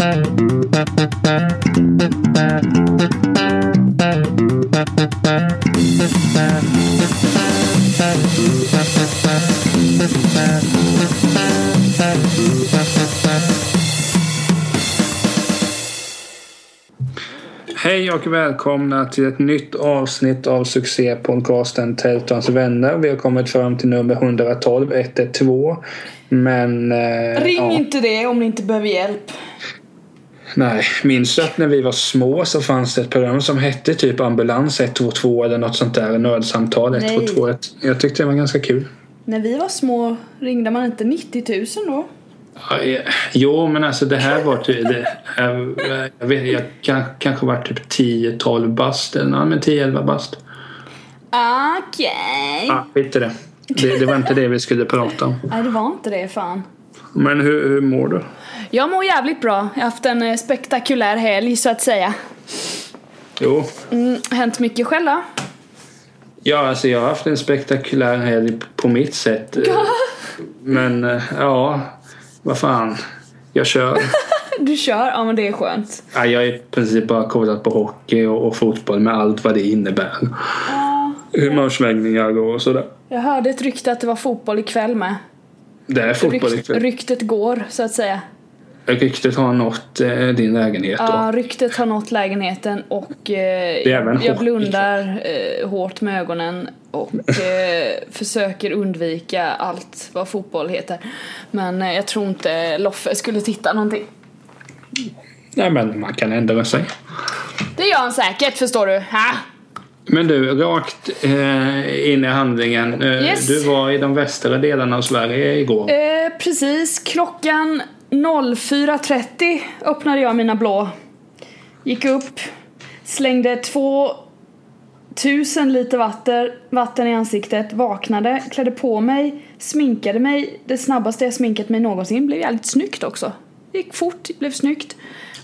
Hej och välkomna till ett nytt avsnitt av succépodcasten Tältans vänner. Vi har kommit fram till nummer 112, 112. Men... Eh, Ring ja. inte det om ni inte behöver hjälp. Nej, minns du att när vi var små så fanns det ett program som hette typ Ambulans 122 eller något sånt där. Nödsamtal Nej. 122. Jag tyckte det var ganska kul. När vi var små ringde man inte 90 000 då? Jo, men alltså det här var typ... Det, jag, vet, jag kan, kanske var typ 10-12 bast eller ja, men 10-11 bast. Okej. Ja, skit i det. det. Det var inte det vi skulle prata om. Nej, det var inte det fan. Men hur, hur mår du? Jag mår jävligt bra. Jag har haft en eh, spektakulär helg så att säga. Jo, Mm, hänt mycket själv då? ja alltså jag har haft en spektakulär helg på mitt sätt. Men eh, ja, vad fan. Jag kör. Du kör? Ja men det är skönt. Ja, jag har i princip bara kollat på hockey och, och fotboll med allt vad det innebär. Humörsvängningar och sådär. Jag hörde ett rykte att det var fotboll ikväll med. Det är fotboll Rykt, ikväll. ryktet går så att säga. Ryktet har nått eh, din lägenhet. Ja, ryktet har nått lägenheten och eh, jag hockey. blundar eh, hårt med ögonen och eh, försöker undvika allt vad fotboll heter. Men eh, jag tror inte Loffe skulle titta någonting. Nej men man kan ändra sig. Det gör han säkert förstår du. Ha! Men du, rakt eh, in i handlingen. Eh, Yes. Du var i de västra delarna av Sverige igår. Eh, precis, klockan 04.30 öppnade jag mina blå. Gick upp, slängde 2000 liter vatten, vatten i ansiktet, vaknade, klädde på mig, sminkade mig. Det snabbaste jag sminkat mig någonsin. Blev jävligt snyggt också. Gick fort, blev snyggt.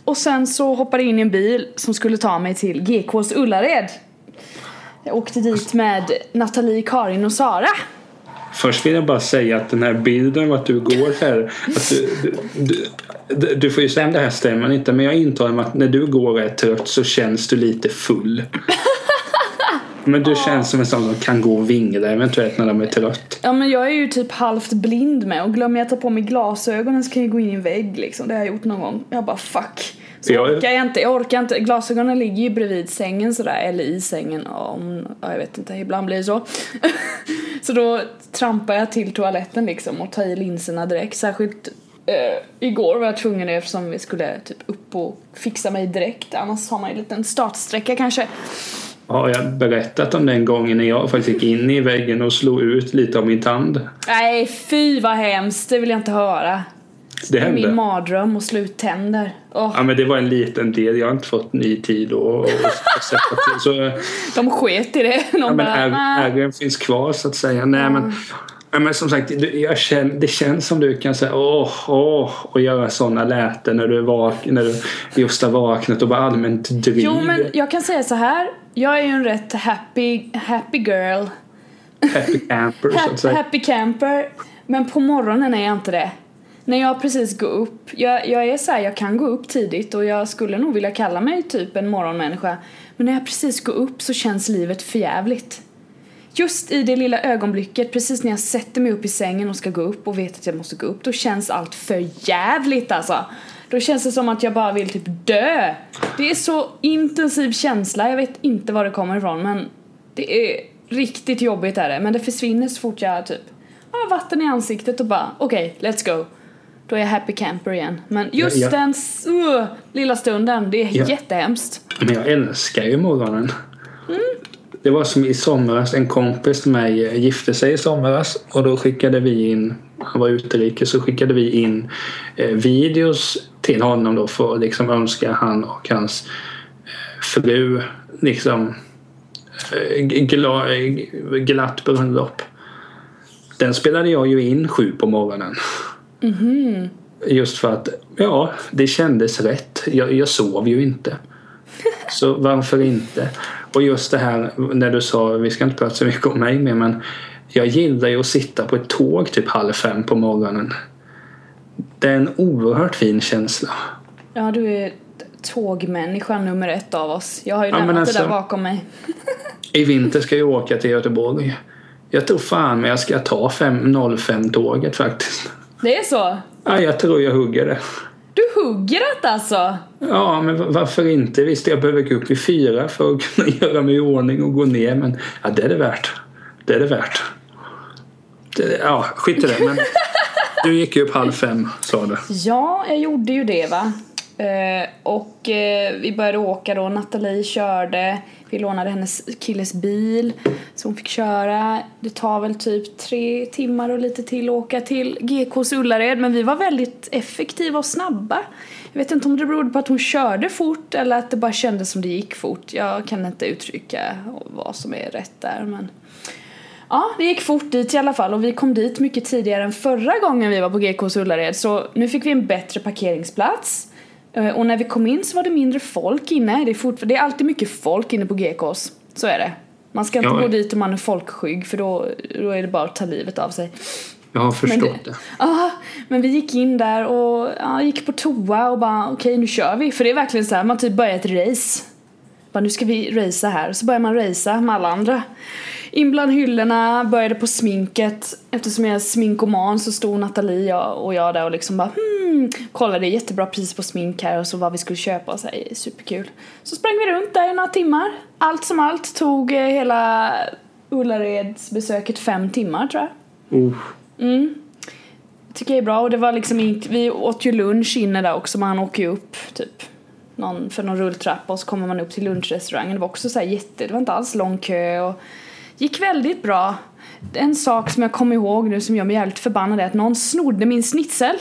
Och sen så hoppade jag in i en bil som skulle ta mig till GKs Ullared. Jag åkte dit med Nathalie, Karin och Sara. Först vill jag bara säga att den här bilden av att du går här. Att du, du, du, du får ju säga om det här stämmer inte men jag intar mig att när du går och är trött så känns du lite full. Men du känns som en sån som kan gå och vingla eventuellt när de är trött. Ja men jag är ju typ halvt blind med och glömmer jag ta på mig glasögonen så kan jag gå in i en vägg liksom. Det har jag gjort någon gång. Jag bara fuck. Så Jag- orkar jag inte. Jag orkar inte. Glasögonen ligger ju bredvid sängen sådär eller i sängen om, ja, jag vet inte, ibland blir det så. så då trampar jag till toaletten liksom och tar i linserna direkt. Särskilt eh, igår var jag tvungen eftersom vi skulle typ upp och fixa mig direkt. Annars har man ju en liten startsträcka kanske. Har jag berättat om den gången när jag faktiskt gick in i väggen och slog ut lite av min tand? Nej fy vad hemskt, det vill jag inte höra. Det är min mardröm att slå ut tänder. Åh, Ja men det var en liten del. Jag har inte fått ny tid sätta till. Så, De sket i det. De Ja, men bara, är- "Nej." ägaren finns kvar så att säga. Nej, men, ja, men som sagt, jag känner, det känns som du kan säga åh, åh och göra sådana läten när du, är vak, när du just har vaknat och bara allmänt dryg. Jo men jag kan säga så här. Jag är ju en rätt happy, happy girl. Happy camper så att säga. happy camper. Men på morgonen är jag inte det. När jag precis går upp. Jag, jag är så här, jag kan gå upp tidigt och jag skulle nog vilja kalla mig typ en morgonmänniska. Men när jag precis går upp så känns livet förjävligt. Just i det lilla ögonblicket, precis när jag sätter mig upp i sängen och ska gå upp och vet att jag måste gå upp, då känns allt förjävligt alltså. Då känns det som att jag bara vill typ dö. Det är så intensiv känsla, jag vet inte var det kommer ifrån men det är riktigt jobbigt är det. Men det försvinner så fort jag typ har vatten i ansiktet och bara okej, let's go. Då är jag happy camper igen. Men just Ja, ja. den uh, lilla stunden, det är Ja. jättehemskt. Men jag älskar ju morgonen. Mm. Det var som i somras, en kompis till mig eh, gifte sig i somras och då skickade vi in, han var utrikes, så skickade vi in eh, videos till honom då för att liksom önska han och hans eh, fru liksom gla, glatt bröllop. Den spelade jag ju in sju på morgonen. Just för att, ja, det kändes rätt. Jag, jag sov ju inte. Så varför inte? Och just det här när du sa, vi ska inte prata så mycket om mig mer men jag gillar ju att sitta på ett tåg typ halv fem på morgonen. Det är en oerhört fin känsla. Ja, du är tågmänniskan nummer ett av oss. Jag har ju Ja, lämnat det där alltså- bakom mig. I vinter ska jag åka till Göteborg. Jag tror fan men jag ska ta 05-tåget faktiskt. Det är så? Ja, jag tror jag hugger det. Du hugger det alltså? Ja, men va- varför inte? Visst, jag behöver gå upp vid fyra för att kunna göra mig i ordning och gå ner. Men ja, det är det värt. Det är det värt. Det, ja, skit i det. Men du gick ju upp halv fem, sa du. Ja, jag gjorde ju det va. Eh, och eh, vi började åka då, Nathalie körde, vi lånade hennes killes bil så hon fick köra. Det tar väl typ tre timmar och lite till att åka till GKs Ullared men vi var väldigt effektiva och snabba. Jag vet inte om det berodde på att hon körde fort eller att det bara kändes som det gick fort. Jag kan inte uttrycka vad som är rätt där men Ja, det gick fort dit i alla fall och vi kom dit mycket tidigare än förra gången vi var på GKs Ullared så nu fick vi en bättre parkeringsplats och när vi kom in så var det mindre folk inne. Det är, fort, det är alltid mycket folk inne på GKs, så är det. Man ska inte Ja. gå dit om man är folkskygg för då, då är det bara att ta livet av sig. Jag har förstått Men det. Ja, men vi gick in där och ja, gick på toa och bara okej nu kör vi. För det är verkligen så här, man typ börjar ett race. Bara nu ska vi racea här. Så börjar man racea med alla andra. In bland hyllorna, började på sminket. Eftersom jag är sminkoman så stod Nathalie och jag där och liksom bara hmm, kollade jättebra pris på smink här och så vad vi skulle köpa och så här, superkul. Så sprang vi runt där i några timmar. Allt som allt tog eh, hela Ullareds besöket fem timmar tror jag. Oh, Tycker jag är bra och det var liksom inte, vi åt ju lunch inne där också, man åker ju upp typ någon, för någon rulltrappa och så kommer man upp till lunchrestaurangen. Det var också så jätte, det var inte alls lång kö och gick väldigt bra. En sak som jag kommer ihåg nu som gör mig jävligt förbannad är att någon snodde min schnitzel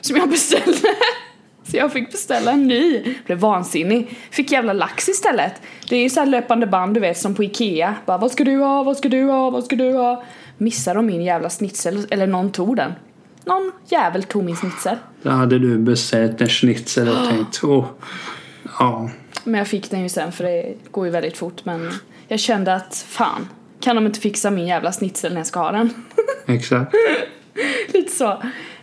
som jag beställde. Så jag fick beställa en ny. Blev vansinnig. Fick jävla lax istället. Det är ju så här löpande band du vet som på Ikea. Bara vad ska du ha, vad ska du ha, vad ska du ha? Missade de min jävla schnitzel, eller någon tog den. Någon jävel tog min schnitzel. där hade du beställt en schnitzel och tänkt oh, ja, Men jag fick den ju sen för det går ju väldigt fort men jag kände att fan, kan de inte fixa min jävla schnitzel när jag ska ha den? exakt. Lite så.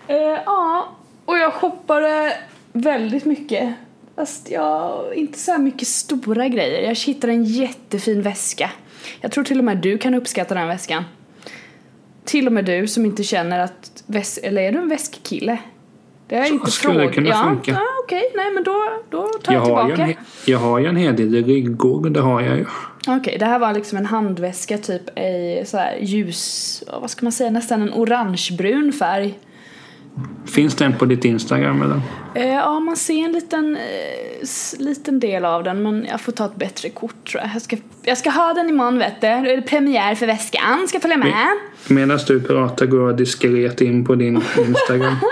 Eh, ja, och jag shoppade väldigt mycket. Fast jag, inte så mycket stora grejer. Jag hittade en jättefin väska. Jag tror till och med du kan uppskatta den väskan. Till och med du som inte känner att väs eller är du en väskkille? Det har jag Så inte skulle frågat. kunna ja, funka. Ja, okej, nej men då, då tar jag, Jag har, tillbaka. en, he- jag har ju en hel del ryggor, det har jag ju. Okej, det här var liksom en handväska typ i så här ljus, vad ska man säga, nästan en orangebrun färg. Finns den på ditt Instagram eller? Eh, ja, man ser en liten, eh, liten del av den men jag får ta ett bättre kort tror jag. Jag ska, jag ska ha den imorgon vet du. Då är det premiär för väskan, ska följa med. Medan du pratar går jag diskret in på din Instagram.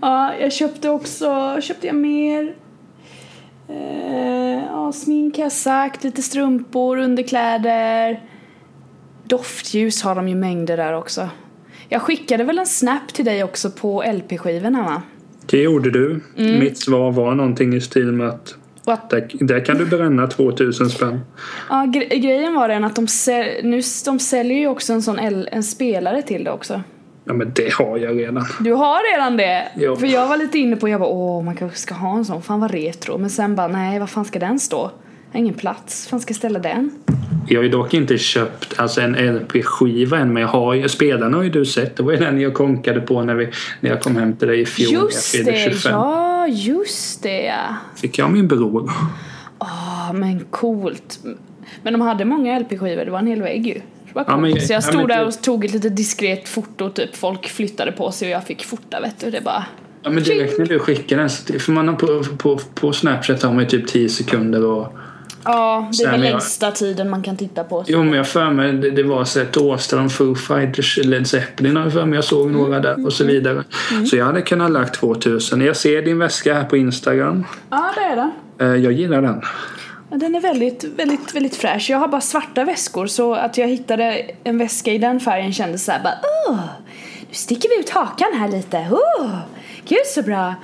Ja, jag köpte också, köpte jag mer? Eh, ja, smink har jag sagt, lite strumpor, underkläder. Doftljus har de ju mängder där också. Jag skickade väl en snap till dig också på LP-skivorna va? Det gjorde du. Mm. Mitt svar var någonting i stil med att What? där, där kan du bränna 2000 spänn. Ja, gre- grejen var den att de, säl- nu, de säljer ju också en sån L- en spelare till det också. Ja men det har jag redan. Du har redan det? Ja. För jag var lite inne på, jag bara åh man kanske ska ha en sån, fan vad retro. Men sen bara nej, vad fan ska den stå? Har ingen plats, fan ska jag ställa den? Jag har ju dock inte köpt alltså en LP-skiva än men jag har ju, spelarna har ju du sett. Det var ju den jag konkade på när, vi, när jag kom hem till dig i fjol. Just det, 25. ja just det ja. Fick jag min bror. Ah, men coolt. Men de hade många LP-skivor, det var en hel vägg ju. Det var Ja, så jag ja, stod men där det- och tog ett litet diskret foto typ. Folk flyttade på sig och jag fick fota vet du. Det bara... Ja men direkt när du skickar den. så- För man har på, på, på Snapchat har man ju typ 10 sekunder och Ja, det är väl längsta tiden man kan titta på. Jo men jag för mig det, det var så ett Foo Fighters, Led Zeppelin har jag för mig. Jag såg några där och så vidare. Så jag hade kunnat lagt 2000. Jag ser din väska här på Instagram. Ja, det är den. Eh, Jag gillar den. Ja, Den är väldigt, väldigt, väldigt fräsch. Jag har bara svarta väskor så att jag hittade en väska i den färgen kändes såhär bara åh, nu sticker vi ut hakan här lite. Åh, gud så bra.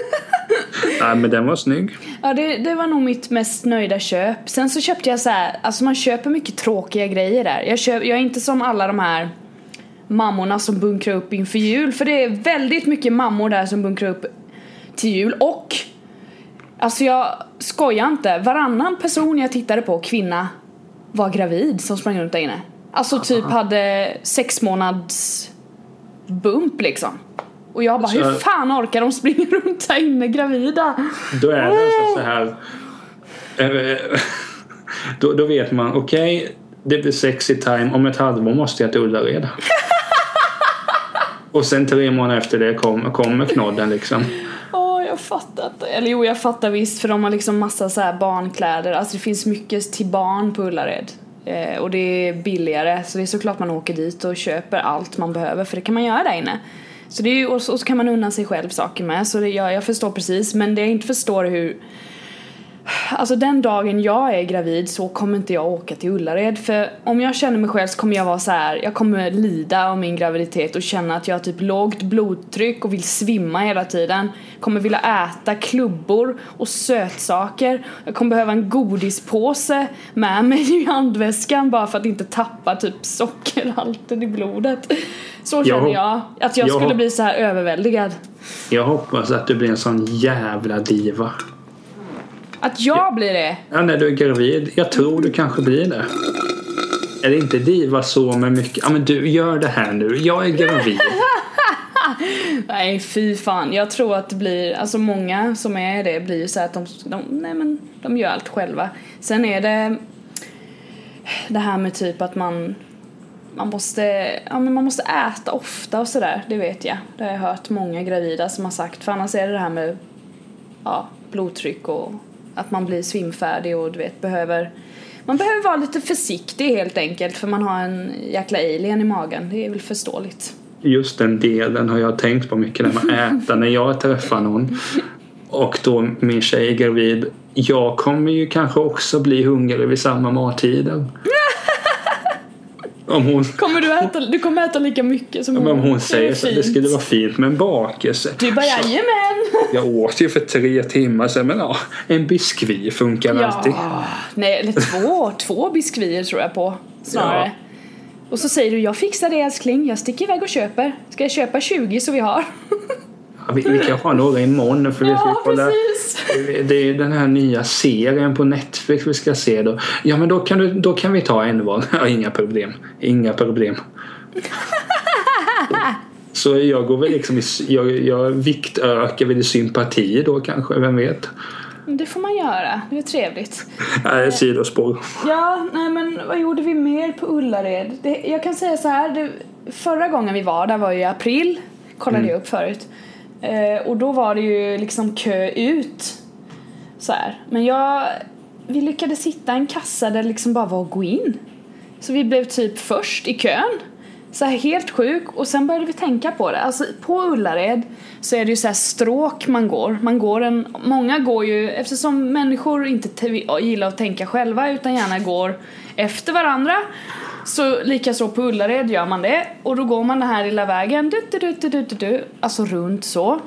Nej men den var snygg. Ja, det, det var nog mitt mest nöjda köp. Sen så köpte jag så här, alltså man köper mycket tråkiga grejer där. Jag, köp, jag är inte som alla de här mammorna som bunkrar upp inför jul. För det är väldigt mycket mammor där som bunkrar upp till jul och Alltså jag skojar inte, varannan person jag tittade på, kvinna, var gravid som sprang runt där inne. Alltså typ hade sex månads bump liksom. Och jag bara, Så- hur fan orkar de springa runt där inne gravida? Då är det alltså så här. eh, Då, då vet man, okej, det blir sexy time. Om ett halvår måste jag till Ullared. Och sen tre månader efter det kommer kommer knodden liksom. Jag fattar. Eller jo, jag fattar visst för de har liksom massa så här barnkläder. Alltså det finns mycket till barn på Ullared. Eh, och det är billigare så det är såklart man åker dit och köper allt man behöver för det kan man göra där inne. Så det är ju, och, så, och så kan man unna sig själv saker med så det, jag, jag förstår precis men det jag inte förstår är hur Alltså den dagen jag är gravid så kommer inte jag åka till Ullared för om jag känner mig själv så kommer jag vara så här. jag kommer lida av min graviditet och känna att jag har typ lågt blodtryck och vill svimma hela tiden. Kommer vilja äta klubbor och sötsaker. Jag kommer behöva en godispåse med mig i handväskan bara för att inte tappa typ sockerhalten i blodet. Så känner Jag- att jag jag- skulle bli så här överväldigad. Jag hoppas att du blir en sån jävla diva. Att jag blir det? Ja, när du är gravid. Jag tror du kanske blir det. Är det inte diva så med mycket? Ja men du, gör det här nu. Jag är gravid. Nej fy fan, jag tror att det blir, alltså många som är det blir ju så att de, de, nej men de gör allt själva. Sen är det det här med typ att man man måste, ja men man måste äta ofta och sådär, det vet jag. Det har jag hört många gravida som har sagt, för annars är det det här med ja, blodtryck och att man blir svimfärdig och du vet behöver man behöver vara lite försiktig helt enkelt för man har en jäkla alien i magen, det är väl förståeligt. Just den delen har jag tänkt på mycket när man äter när jag träffar någon. Och då min tjej är gravid. Jag kommer ju kanske också bli hungrig vid samma mattider. Om hon, Kommer du äta, du kommer äta lika mycket som om hon? hon Det säger är så det skulle vara fint med en bakelse. Du bara jajamän! Jag åt ju för tre timmar sedan men ja, en biskvi funkar alltid. Ja, nej eller två, två biskvier tror jag på snarare. Och så säger du jag fixar det älskling, jag sticker iväg och köper. Ska jag köpa 20 så vi har? Vi, vi kan ha några imorgon för vi ska Ja kolla. precis! Det är den här nya serien på Netflix vi ska se då. Ja men då kan, du, då kan vi ta en var. Ja, inga problem. Inga problem. Så jag går väl liksom i, jag, jag viktökar väl i sympati då kanske, vem vet? Det får man göra, det är trevligt. Nej, sidospår. Ja, nej men vad gjorde vi mer på Ullared? Det, jag kan säga så här, det, förra gången vi var där var ju i april, kollade jag upp förut. Eh, och då var det ju liksom kö ut. Så här. Men jag, vi lyckades hitta en kassa där det liksom bara var att gå in. Så vi blev typ först i kön. Så här helt sjuk och sen började vi tänka på det. Alltså på Ullared så är det ju så här stråk man går. Man går en, många går ju, eftersom människor inte gillar att tänka själva utan gärna går efter varandra. Så likaså på Ullared gör man det och då går man den här lilla vägen, du, du, du, du, du, du, du, alltså runt så.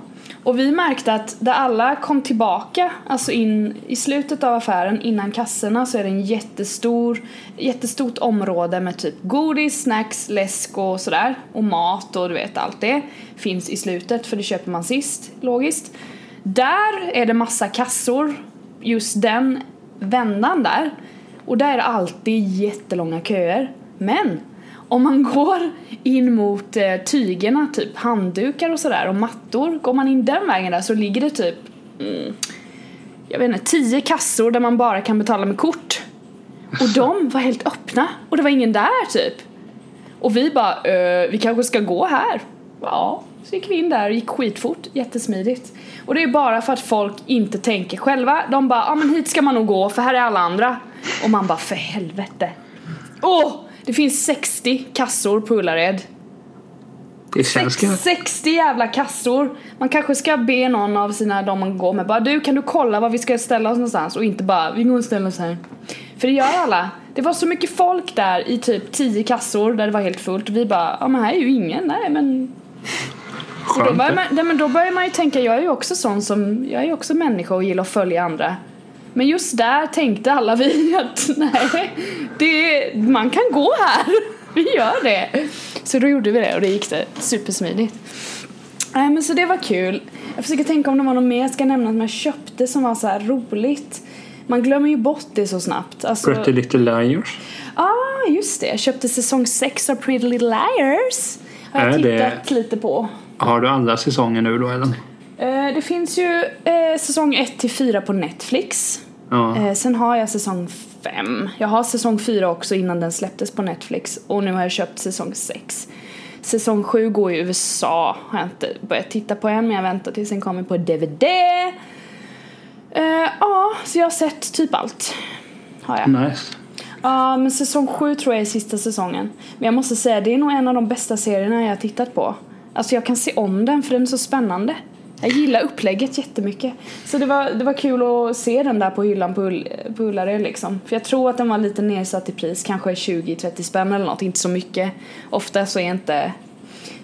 Och vi märkte att där alla kom tillbaka, alltså in i slutet av affären innan kassorna så är det en jättestor, jättestort område med typ godis, snacks, läsk och sådär. Och mat och du vet allt det finns i slutet för det köper man sist, logiskt. Där är det massa kassor, just den vändan där. Och där är det alltid jättelånga köer. Men om man går in mot eh, tygerna, typ handdukar och sådär och mattor, går man in den vägen där så ligger det typ mm, jag vet inte, tio kassor där man bara kan betala med kort. Och de var helt öppna och det var ingen där typ. Och vi bara, eh, vi kanske ska gå här. Ja, så gick vi in där och gick skitfort, jättesmidigt. Och det är bara för att folk inte tänker själva. De bara, ja men hit ska man nog gå för här är alla andra. Och man bara, för helvete. Åh! Det finns 60 kassor på Ullared. Det känns Sex, ganska... 60 jävla kassor. Man kanske ska be någon av sina, de man går med, bara du kan du kolla var vi ska ställa oss någonstans och inte bara vi går och ställer oss här. För det gör alla. Det var så mycket folk där i typ 10 kassor där det var helt fullt och vi bara, ja men här är ju ingen, nej men och då börjar, man, nej, men då börjar man ju tänka, jag är ju också sån som, jag är ju också människa och gillar att följa andra. Men just där tänkte alla vi att nej, det, man kan gå här. Vi gör det. Så då gjorde vi det och det gick det supersmidigt. Nej men så det var kul. Jag försöker tänka om det var något mer jag ska nämna som jag köpte som var så här roligt. Man glömmer ju bort det så snabbt. Alltså, Pretty Little Liars. ah, just det. Jag köpte säsong 6 av Pretty Little Liars. Har jag Är det- tittat lite på. Har du alla säsonger nu då eller? Eh, det finns ju eh, säsong 1 till 4 på Netflix. Ja. Eh, sen har jag säsong 5. Jag har säsong 4 också innan den släpptes på Netflix. Och nu har jag köpt säsong 6. Säsong 7 går i USA. Har jag inte börjat titta på än men jag väntar tills den kommer på DVD. Ja, så jag har sett typ allt. Har jag. Nice. Ja, men säsong 7 tror jag är sista säsongen. Men jag måste säga, det är nog en av de bästa serierna jag har tittat på. Alltså jag kan se om den för den är så spännande. Jag gillar upplägget jättemycket. Så det var, det var kul att se den där på hyllan på, Ull, på Ullared liksom. För jag tror att den var lite nedsatt i pris, kanske 20-30 spänn eller något, inte så mycket. Ofta så är inte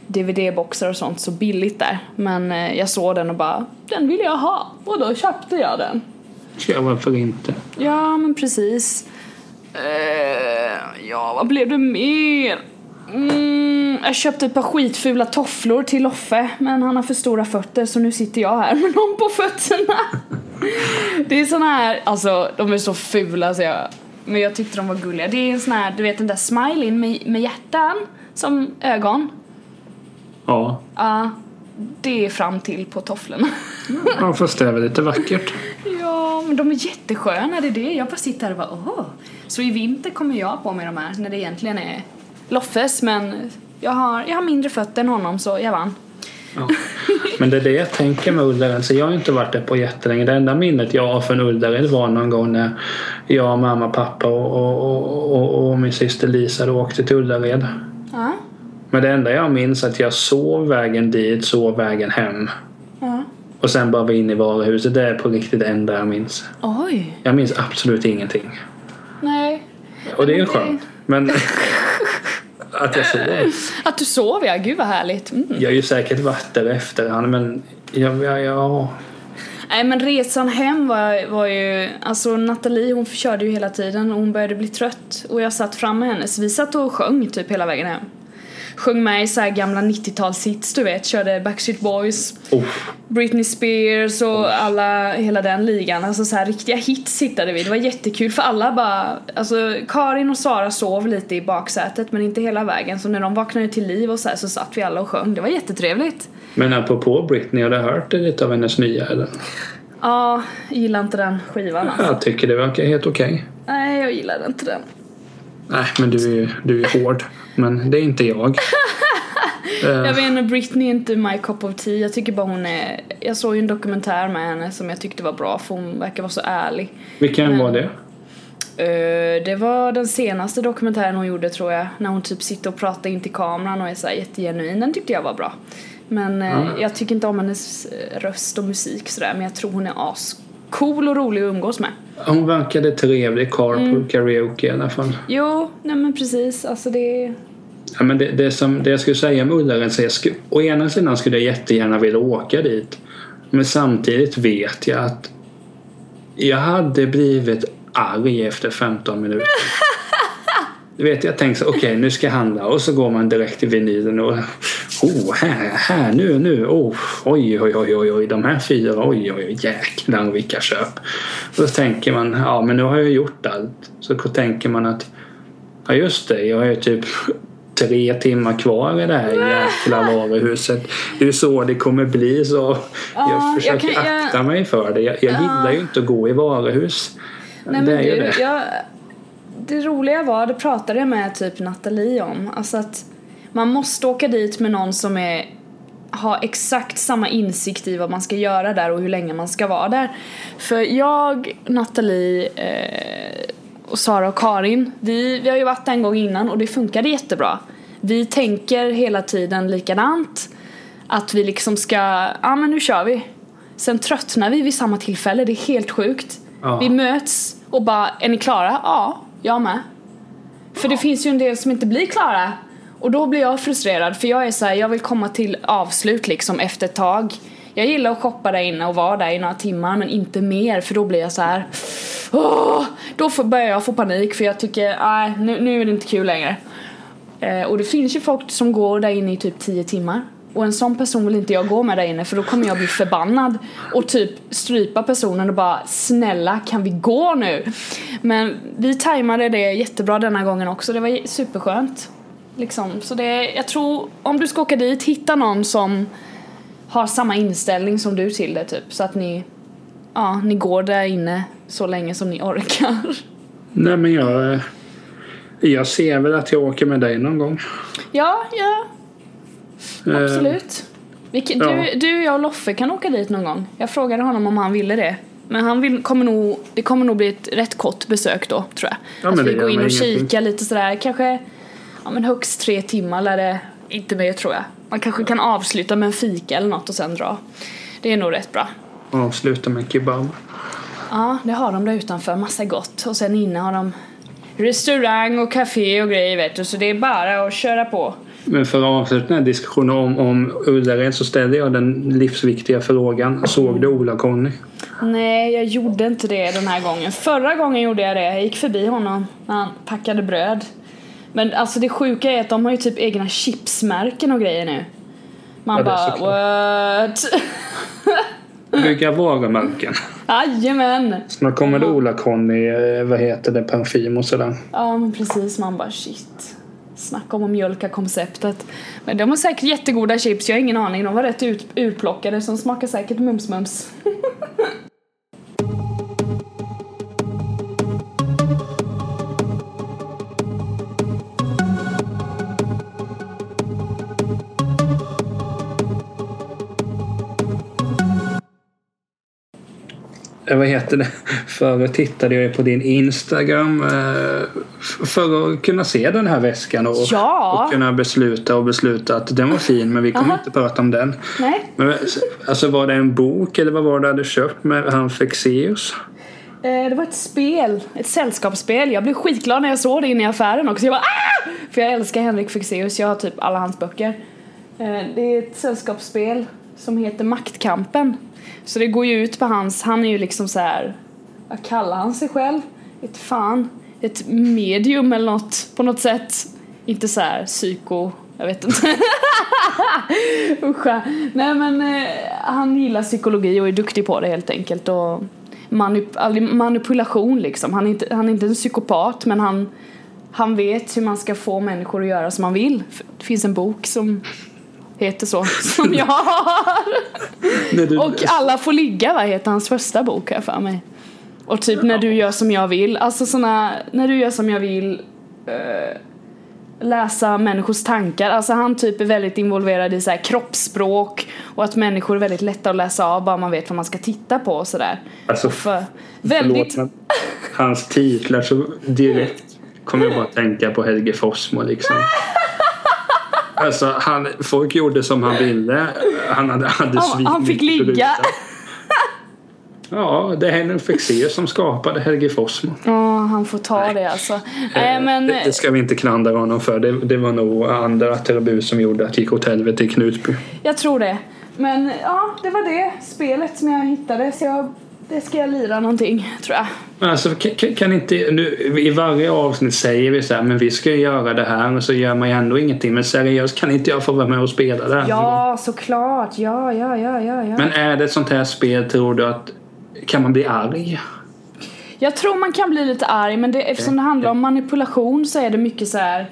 DVD-boxar och sånt så billigt där. Men eh, jag såg den och bara, den vill jag ha. Och då köpte jag den. Ja, varför inte? Ja, men precis. Eh, ja, vad blev det mer? Mm, jag köpte ett par skitfula tofflor till Loffe, men han har för stora fötter så nu sitter jag här med dem på fötterna. Det är såna här, alltså de är så fula så jag, men jag tyckte de var gulliga. Det är en sån här, du vet den där smileyn med, med hjärtan som ögon. Ja. Ja, det är fram till på tofflorna. ja, fast det är väl lite vackert. Ja, men de är jättesköna, det är det. Jag bara sitter här och bara åh. Så i vinter kommer jag på mig de här när det egentligen är Loffes men jag har, jag har mindre fötter än honom så jag vann. Ja. Men det är det jag tänker med Ullared. Så jag har inte varit där på jättelänge. Det enda minnet jag har från Ullared var någon gång när jag, mamma, pappa och, och, och, och min syster Lisa åkte till Ullared. Ja. Men det enda jag minns är att jag sov vägen dit, sov vägen hem. ja. Och sen bara var inne i varuhuset. Det är på riktigt det enda jag minns. Oj. Jag minns absolut ingenting. Nej. Och det är ju skönt. Men att jag sov. Att du sov ja, gud vad härligt. Mm. Jag har ju säkert varit där efterhand men ja, ja, ja. Nej men resan hem var, var ju, alltså Nathalie hon körde ju hela tiden och hon började bli trött och jag satt fram med henne så vi satt och sjöng typ hela vägen hem. Sjöng med i så här gamla 90-talshits du vet, körde Backstreet Boys, Oh, Britney Spears och alla, hela den ligan. Alltså så här riktiga hits hittade vi. Det var jättekul för alla bara, alltså Karin och Sara sov lite i baksätet men inte hela vägen så när de vaknade till liv och så här så satt vi alla och sjöng. Det var jättetrevligt. Men apropå Britney, har du hört lite av hennes nya eller? Ja, jag gillar inte den skivan alltså. Jag tycker det verkar helt okej. Nej, jag gillar inte den. Nej, men du är du är hård. Men det är inte jag. Jag vet inte, Britney är inte my cup of tea. Jag tycker bara hon är... Jag såg ju en dokumentär med henne som jag tyckte var bra för hon verkar vara så ärlig. vilken var det? Eh, det var den senaste dokumentären hon gjorde tror jag. När hon typ sitter och pratar in till kameran och är så här jättegenuin. Den tyckte jag var bra. Men Ja. jag tycker inte om hennes eh, röst och musik sådär. Men jag tror hon är ascool och rolig att umgås med. Hon verkade trevlig. Carpool Mm. karaoke i alla fall. Jo, nej men precis. Alltså det... Ja, men det, det, som, det jag skulle säga om Ullared, så jag skulle, å ena sidan skulle jag jättegärna vilja åka dit. Men samtidigt vet jag att jag hade blivit arg efter 15 minuter. Du vet, jag tänkte så okej nu ska jag handla och så går man direkt till vinylen och oh, här, här, nu, nu, oh, oj, oj, oj, oj, oj, de här fyra, oj, oj, oj, jäklar vilka köp. Och så tänker man, ja men nu har jag gjort allt. Så tänker man att Ja just det, jag har ju typ tre timmar kvar i det här jäkla varuhuset. Det är så det kommer bli så Ja, jag försöker jag kan- jag- akta mig för det. Jag, jag Ja. gillar ju inte att gå i varuhus. Nej det men är ju du, det. jag, det roliga var, det pratade jag med typ Nathalie om, alltså att man måste åka dit med någon som är har exakt samma insikt i vad man ska göra där och hur länge man ska vara där. För jag, Nathalie eh, och Sara och Karin, vi, vi har ju varit där en gång innan och det funkade jättebra. Vi tänker hela tiden likadant. Att vi liksom ska, ja men nu kör vi. Sen tröttnar vi vid samma tillfälle, det är helt sjukt. Ja. Vi möts och bara, är ni klara? Ja, jag med. För det finns ju en del som inte blir klara. Och då blir jag frustrerad för jag är så här, jag vill komma till avslut liksom efter ett tag. Jag gillar att shoppa där inne och vara där i några timmar men inte mer för då blir jag så här. Åh! Då får, börjar jag få panik för jag tycker, nej nu, nu är det inte kul längre. Eh, och det finns ju folk som går där inne i typ 10 timmar. Och en sån person vill inte jag gå med där inne för då kommer jag bli förbannad och typ strypa personen och bara snälla kan vi gå nu? Men vi tajmade det jättebra denna gången också, det var superskönt. Liksom. Så det, jag tror om du ska åka dit, hitta någon som har samma inställning som du till det typ så att ni, ja, ni går där inne så länge som ni orkar. Nej men jag... eh, Jag ser väl att jag åker med dig någon gång. Ja, ja, absolut. Vi, kan- ja. du, du, jag och Loffe kan åka dit någon gång. Jag frågade honom om han ville det. Men han vill, kommer nog, det kommer nog bli ett rätt kort besök då, tror jag. Ja, att vi går in och ingenting. kikar lite sådär, kanske ja, men högst tre timmar eller det, inte mer tror jag. Man kanske kan avsluta med en fika eller något och sen dra. Det är nog rätt bra. Avsluta med kebab. Ja, det har de där utanför, massa gott. Och sen inne har de restaurang och café och grejer vet du, så det är bara att köra på. Men för att avsluta den här diskussionen om, om Ullared så ställde jag den livsviktiga frågan. Såg du Ola-Conny? Nej, jag gjorde inte det den här gången. Förra gången gjorde jag det. Jag gick förbi honom när han packade bröd. Men alltså det sjuka är att de har ju typ egna chipsmärken och grejer nu. Man Ja, bara what? Bygga varumärken. Jajamän! Snart kommer det Ola-Conny, eh, vad heter det, parfym och sådär. Ja men precis, man bara shit. Snacka om att mjölka konceptet. Men de har säkert jättegoda chips, jag har ingen aning. De var rätt ut, urplockade så de smakar säkert mums-mums. Vad heter det? Förr tittade jag på din Instagram eh, för att kunna se den här väskan och, Ja. och kunna besluta och besluta att den var fin men vi kommer Aha. inte prata om den. Nej. Men, alltså var det en bok eller vad var det du hade köpt med han Fexeus? Eh, Det var ett spel, ett sällskapsspel. Jag blev skitglad när jag såg det inne i affären också. Jag bara ah! För jag älskar Henrik Fexeus, jag har typ alla hans böcker. Eh, Det är ett sällskapsspel som heter Maktkampen. Så det går ju ut på hans, han är ju liksom så här. vad kallar han sig själv? Ett fan, ett medium eller något på något sätt. Inte så här psyko, jag vet inte. Uscha. Nej men eh, han gillar psykologi och är duktig på det helt enkelt och manip- alltså manipulation liksom. Han är, inte, han är inte en psykopat men han, han vet hur man ska få människor att göra som man vill. Det finns en bok som heter så, som jag har. Och alla får ligga va, heter hans första bok här för mig. Och typ när du gör som jag vill, alltså såna, när du gör som jag vill eh, läsa människors tankar, alltså han typ är väldigt involverad i så här kroppsspråk och att människor är väldigt lätta att läsa av bara man vet vad man ska titta på och sådär. Alltså, för, väldigt, Förlåt, hans titlar så direkt kommer jag bara tänka på Helge Fossmo liksom. Alltså han, folk gjorde som han ville. Han hade, hade han, han fick ligga. Ja, det är Henrik Fexeus som skapade Helge Fossmo. Ja, han får ta det alltså. Nej men, det, det ska vi inte klandra honom för. Det, det var nog andra attribut som gjorde att det gick åt helvete i Knutby. jag tror det. Men ja, det var det spelet som jag hittade så jag, det ska jag lira någonting tror jag. Alltså, kan, kan inte, nu, I varje avsnitt säger vi så här, men vi ska göra det här och så gör man ju ändå ingenting. Men seriöst, kan inte jag få vara med och spela det här? Ja, såklart. Ja, ja, ja, ja, ja. Men är det ett sånt här spel, tror du att kan man bli arg? Jag tror man kan bli lite arg men det, eftersom det handlar om manipulation så är det mycket så här.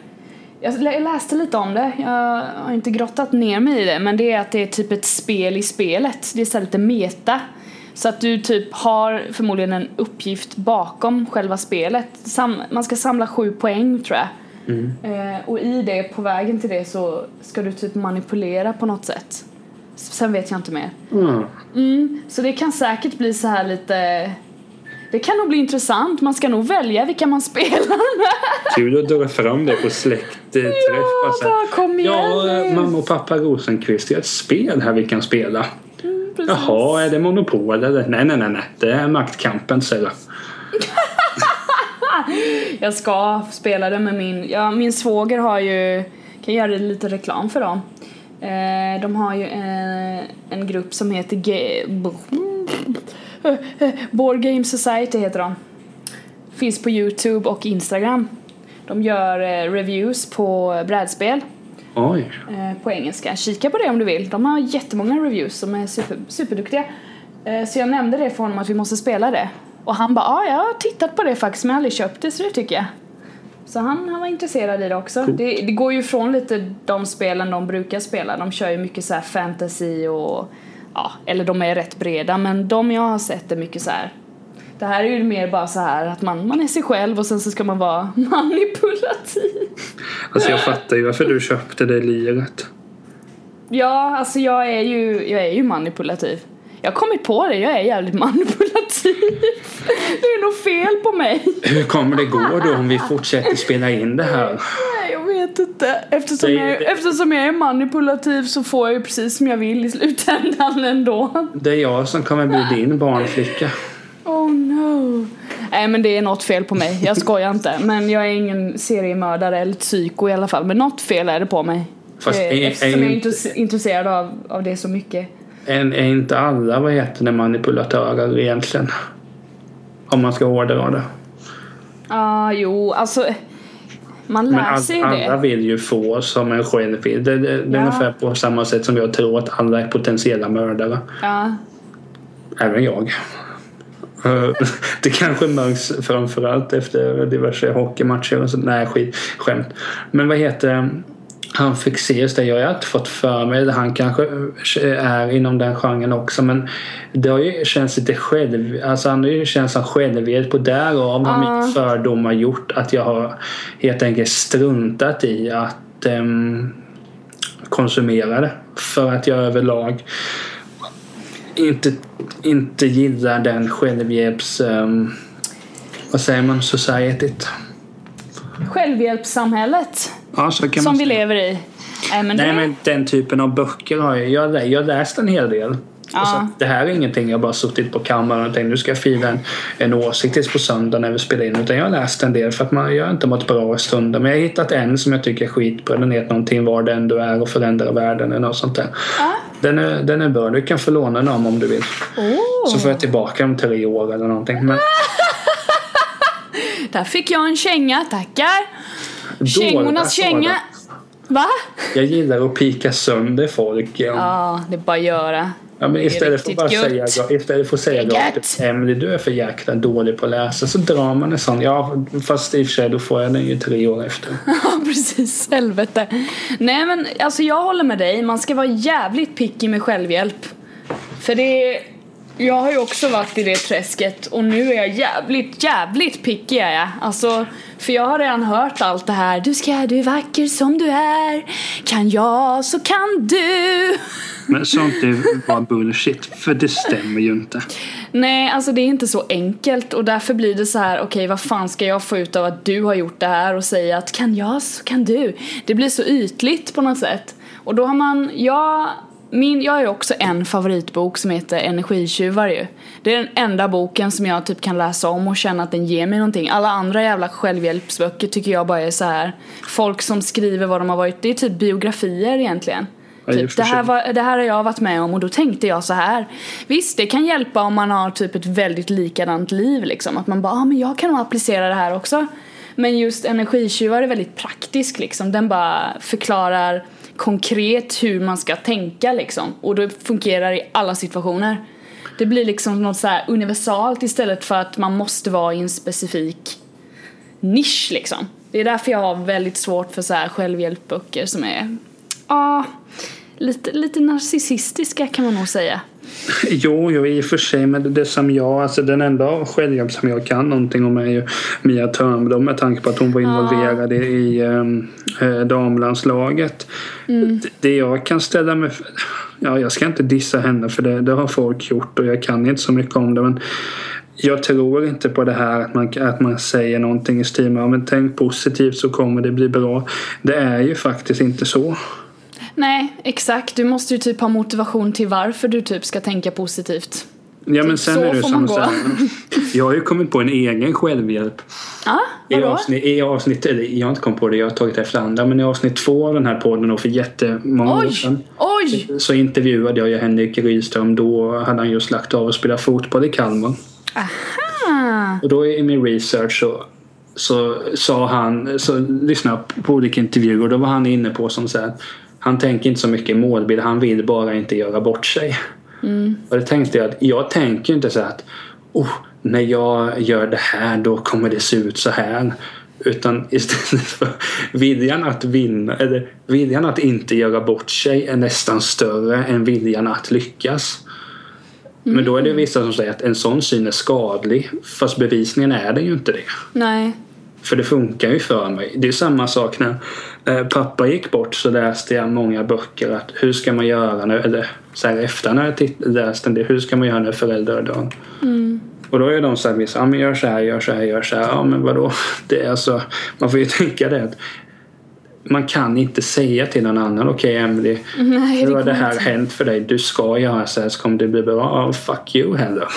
Jag lä- jag läste lite om det, jag har inte grottat ner mig i det men det är att det är typ ett spel i spelet. Det är så lite meta. Så att du typ har förmodligen en uppgift bakom själva spelet. Sam, man ska samla sju poäng tror jag. Eh, och i det, på vägen till det så ska du typ manipulera på något sätt. Sen vet jag inte mer. Mm. Mm, så det kan säkert bli så här lite Det kan nog bli intressant, man ska nog välja vilka man spelar med Kul att dra fram det på släktträff. Ja, Bara så här, bara kom igen Ja, nu. mamma och pappa Rosenqvist, det är ett spel här vi kan spela. Precis. Jaha, är det Monopol eller? Nej, nej, nej, nej. Det är Maktkampen, säger jag. Jag ska spela det med min, ja min svåger har ju, kan göra lite reklam för dem eh, De har ju en, en grupp som heter Ge- Board Game Society heter de Finns på Youtube och Instagram De gör eh, reviews på brädspel Oj. eh, på engelska. Kika på det om du vill. De har jättemånga reviews som är super, superduktiga. Eh, så jag nämnde det för honom att vi måste spela det. Och han bara, ja jag har tittat på det faktiskt men jag har aldrig köpt det så det tycker jag. Så han, han var intresserad i det också. Det, det går ju ifrån lite de spelen de brukar spela. De kör ju mycket så här fantasy och ja, eller de är rätt breda men de jag har sett är mycket så här. Det här är ju mer bara så här att man, man är sig själv och sen så ska man vara manipulativ. Alltså jag fattar ju varför du köpte det liret. Ja, alltså jag är ju, jag är ju manipulativ. Jag har kommit på det, jag är jävligt manipulativ. Det är nog fel på mig. Hur kommer det gå då om vi fortsätter spela in det här? Nej, jag vet inte. Eftersom, jag, eftersom jag är manipulativ så får jag ju precis som jag vill i slutändan ändå. Det är jag som kommer bli din barnflicka. Nej men det är något fel på mig, jag skojar inte. Men jag är ingen seriemördare eller psyko i alla fall. Men något fel är det på mig. Fast Eh, är- Eftersom jag är inte- intresserad av, av det så mycket. Är, är inte alla vad heter det, manipulatörer egentligen? Om man ska hårdra det. Ja, jo, alltså. Man lär all, sig alla det. vill ju få som en vill. Det, det, det är Ja. ungefär på samma sätt som jag tror att alla är potentiella mördare. Ja. Även jag. Eh, Det kanske märks framförallt efter diverse hockeymatcher och sånt. Nej, skit, skämt. Men vad heter? Han fick ses det. Jag har inte fått för mig. Han kanske är inom den genren också. Men det har ju känts lite själv... Alltså han har ju känts som självhjälp och därav har Ja. mina fördomar gjort att jag har helt enkelt struntat i att ehm, konsumera det. För att jag överlag inte, inte gillar den självhjälps... Um, vad säger man? Societyt. Självhjälpssamhället Ja, så kan som man vi lever i. Nej men Nej det... men den typen av böcker har jag. Jag har läst en hel del. Ja. Så, det här är ingenting jag bara suttit på kammaren och tänkt nu ska jag fila en, en åsikt tills på söndag när vi spelar in. Utan jag har läst en del för att man, jag har inte mått bra i stunden. Men jag har hittat en som jag tycker är skitbra. Den heter någonting Var den du är och förändra världen eller något sånt där. Ja. Den är, den är bra. Du kan få låna den om du vill. Oh. Så får jag tillbaka om tre år eller någonting. Men Där fick jag en känga, tackar. Kängornas känga. Va? Jag gillar att pika sönder folk. Ja. Ja, det är bara att göra. Ja, men är istället för bara säga, istället för att säga är rakt ut, Emily du är för jäkla dålig på att läsa så drar man en sån. Ja fast i och för sig då får jag den ju tre år efter. Ja, precis. Helvete. Nej, men alltså jag håller med dig. Man ska vara jävligt picky med självhjälp. För det... Jag har ju också varit i det träsket och nu är jag jävligt, jävligt picky är jag. Alltså, för jag har redan hört allt det här. Du ska, du är vacker som du är. Kan jag så kan du. Men sånt är bara bullshit för det stämmer ju inte. Nej, alltså det är inte så enkelt och därför blir det så här, okej vad fan ska jag få ut av att du har gjort det här och säga att kan jag så kan du. Det blir så ytligt på något sätt. Och då har man, jag, min, jag har ju också en favoritbok som heter Energitjuvar ju. Det är den enda boken som jag typ kan läsa om och känna att den ger mig någonting. Alla andra jävla självhjälpsböcker tycker jag bara är så här folk som skriver vad de har varit, det är typ biografier egentligen. Ja, Typ, det, här var, det här har jag varit med om och då tänkte jag så här. Visst, det kan hjälpa om man har typ ett väldigt likadant liv liksom. Att man bara, ah, men jag kan nog applicera det här också. Men just energitjuvar är väldigt praktisk liksom. Den bara förklarar konkret hur man ska tänka liksom. Och det fungerar i alla situationer. Det blir liksom något så här universalt istället för att man måste vara i en specifik nisch liksom. Det är därför jag har väldigt svårt för så här självhjälpböcker som är, ja, lite, lite narcissistiska kan man nog säga. Jo, jo i och för sig men det, som jag, alltså den enda självhjälp som jag kan någonting om är ju Mia Törnblom med tanke på att hon var involverad i, i um, damlandslaget. Det, det jag kan ställa mig för, ja jag ska inte dissa henne för det, det har folk gjort och jag kan inte så mycket om det men jag tror inte på det här att man, att man säger någonting i stil med men tänk positivt så kommer det bli bra. Det är ju faktiskt inte så. Nej, exakt. Du måste ju typ ha motivation till varför du typ ska tänka positivt. Ja men sen så är det som så här, Jag har ju kommit på en egen självhjälp. Ja, I avsnitt, I avsnitt, eller jag har inte kommit på det, jag har tagit efter andra, men i avsnitt två av den här podden då för jättemånga år Oj! sedan Oj! så intervjuade jag ju Henrik Rydström. Då hade han just lagt av och spela fotboll i Kalmar. Aha! Och då i min research så så sa han, så lyssnade jag på olika intervjuer och då var han inne på som så här, han tänker inte så mycket målbild, han vill bara inte göra bort sig. Mm. Och det tänkte jag jag tänker inte så att oh, när jag gör det här då kommer det se ut så här. Utan istället för viljan att vinna, eller viljan att inte göra bort sig är nästan större än viljan att lyckas. Men då är det vissa som säger att en sån syn är skadlig. Fast bevisningen är det ju inte det. Nej. För det funkar ju för mig. Det är samma sak när pappa gick bort så läste jag många böcker att hur ska man göra nu, eller så här efter när jag titt- läste det, hur ska man göra när föräldrar dör? Och då är de så här, vissa, ja men gör så här, gör så här, gör så här. Ja men vadå? Det är alltså, man får ju tänka det att man kan inte säga till någon annan, okej Emily, Nej, nu det har det här inte. hänt för dig, du ska göra så här så kommer det bli bra. Ja, fuck you heller.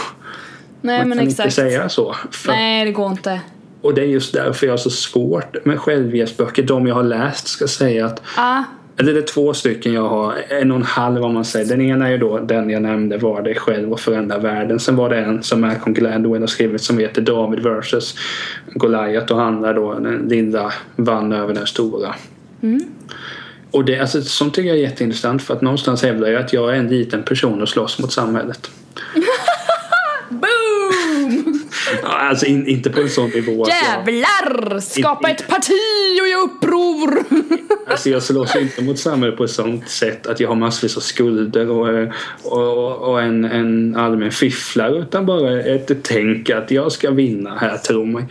Nej, man men kan exakt. inte säga så. För Nej, det går inte. Och det är just därför jag har så svårt med självhjälpsböcker. De jag har läst ska säga att Ah, eller det är två stycken jag har. En och en halv om man säger. Den ena är ju då den jag nämnde var dig själv och förändra världen. Sen var det en som Malcolm Gladwell har skrivit som heter David vs Goliath och handlar då den lilla vann över den stora. Och det, alltså, sånt tycker jag är jätteintressant för att någonstans hävdar jag att jag är en liten person och slåss mot samhället. boom! Alltså in, inte på en sån nivå. jag- Jävlar! Skapa ett parti och göra uppror! Alltså jag slåss inte mot samhället på ett sånt sätt att jag har massvis av skulder och, och, och en, en allmän fifflare utan bara ett tänk att jag ska vinna här, tro mig.